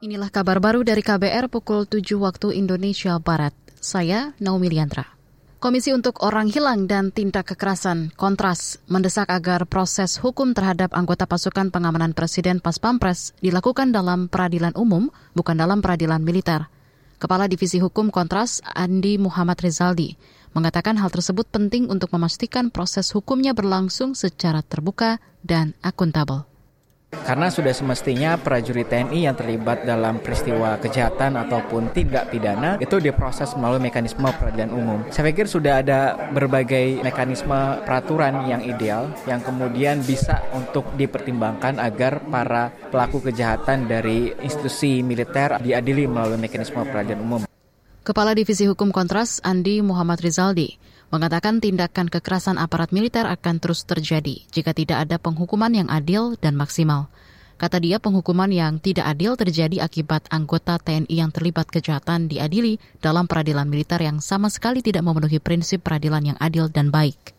Inilah kabar baru dari KBR pukul 7 waktu Indonesia Barat. Saya Naomi Liandra. Komisi untuk Orang Hilang dan Tindak Kekerasan Kontras mendesak agar proses hukum terhadap anggota pasukan pengamanan Presiden Pas Pampres dilakukan dalam peradilan umum, bukan dalam peradilan militer. Kepala Divisi Hukum Kontras Andi Muhammad Rizaldi mengatakan hal tersebut penting untuk memastikan proses hukumnya berlangsung secara terbuka dan akuntabel. Karena sudah semestinya prajurit TNI yang terlibat dalam peristiwa kejahatan ataupun tindak pidana itu diproses melalui mekanisme peradilan umum. Saya pikir sudah ada berbagai mekanisme peraturan yang ideal yang kemudian bisa untuk dipertimbangkan agar para pelaku kejahatan dari institusi militer diadili melalui mekanisme peradilan umum. Kepala Divisi Hukum Kontras Andi Muhammad Rizaldi mengatakan tindakan kekerasan aparat militer akan terus terjadi jika tidak ada penghukuman yang adil dan maksimal. Kata dia, penghukuman yang tidak adil terjadi akibat anggota TNI yang terlibat kejahatan diadili dalam peradilan militer yang sama sekali tidak memenuhi prinsip peradilan yang adil dan baik.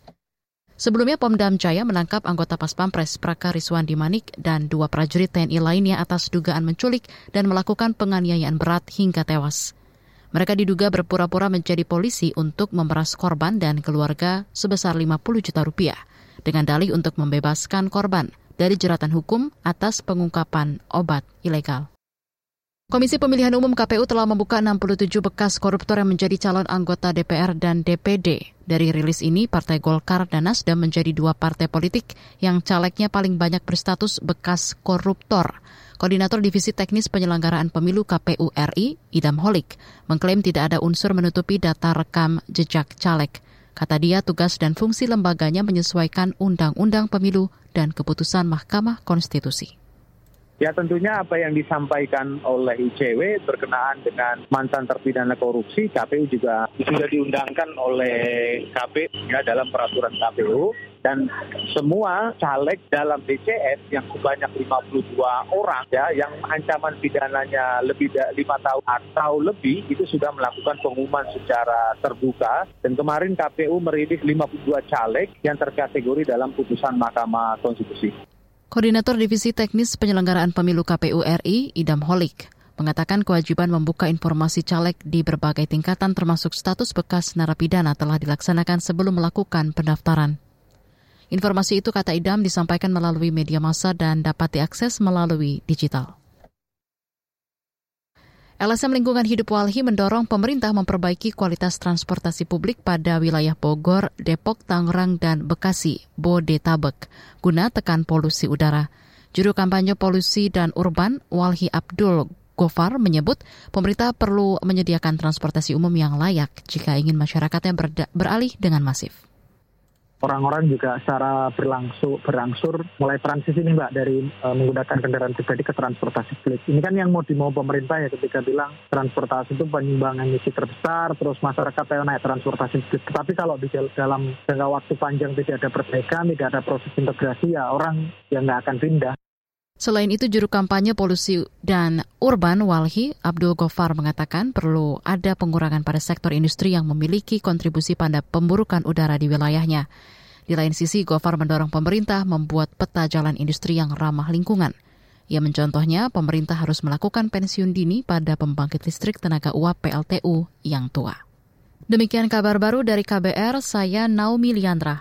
Sebelumnya Pomdam Jaya menangkap anggota Pas Pampres Praka Riswandi Manik dan dua prajurit TNI lainnya atas dugaan menculik dan melakukan penganiayaan berat hingga tewas. Mereka diduga berpura-pura menjadi polisi untuk memeras korban dan keluarga sebesar 50 juta rupiah dengan dalih untuk membebaskan korban dari jeratan hukum atas pengungkapan obat ilegal. Komisi Pemilihan Umum KPU telah membuka 67 bekas koruptor yang menjadi calon anggota DPR dan DPD. Dari rilis ini, Partai Golkar dan Nasdem menjadi dua partai politik yang calegnya paling banyak berstatus bekas koruptor. Koordinator Divisi Teknis Penyelenggaraan Pemilu KPU RI, Idam Holik, mengklaim tidak ada unsur menutupi data rekam jejak caleg. Kata dia, tugas dan fungsi lembaganya menyesuaikan Undang-Undang Pemilu dan keputusan Mahkamah Konstitusi. Ya tentunya apa yang disampaikan oleh ICW berkenaan dengan mantan terpidana korupsi, KPU juga sudah diundangkan oleh KPU ya, dalam peraturan KPU dan semua caleg dalam DCS yang sebanyak 52 orang ya yang ancaman pidananya lebih dari lima tahun atau lebih itu sudah melakukan pengumuman secara terbuka dan kemarin KPU merilis 52 caleg yang terkategori dalam putusan Mahkamah Konstitusi. Koordinator Divisi Teknis Penyelenggaraan Pemilu KPU RI, Idam Holik, mengatakan kewajiban membuka informasi caleg di berbagai tingkatan termasuk status bekas narapidana telah dilaksanakan sebelum melakukan pendaftaran. Informasi itu kata Idam disampaikan melalui media massa dan dapat diakses melalui digital. LSM Lingkungan Hidup Walhi mendorong pemerintah memperbaiki kualitas transportasi publik pada wilayah Bogor, Depok, Tangerang, dan Bekasi, Bodetabek, guna tekan polusi udara. Juru kampanye polusi dan urban, Walhi Abdul Gofar menyebut pemerintah perlu menyediakan transportasi umum yang layak jika ingin masyarakatnya beralih dengan masif orang-orang juga secara berlangsung berangsur mulai transisi nih mbak dari e, menggunakan kendaraan pribadi ke transportasi publik. Ini kan yang mau dimau pemerintah ya ketika bilang transportasi itu penyumbang emisi terbesar, terus masyarakat yang naik transportasi publik. Tetapi kalau di dalam jangka waktu panjang tidak ada perbaikan, tidak ada proses integrasi, ya orang yang nggak akan pindah. Selain itu, juru kampanye polusi dan urban Walhi Abdul Gofar mengatakan perlu ada pengurangan pada sektor industri yang memiliki kontribusi pada pemburukan udara di wilayahnya. Di lain sisi, Gofar mendorong pemerintah membuat peta jalan industri yang ramah lingkungan. Ia mencontohnya, pemerintah harus melakukan pensiun dini pada pembangkit listrik tenaga uap PLTU yang tua. Demikian kabar baru dari KBR, saya Naomi Liandra.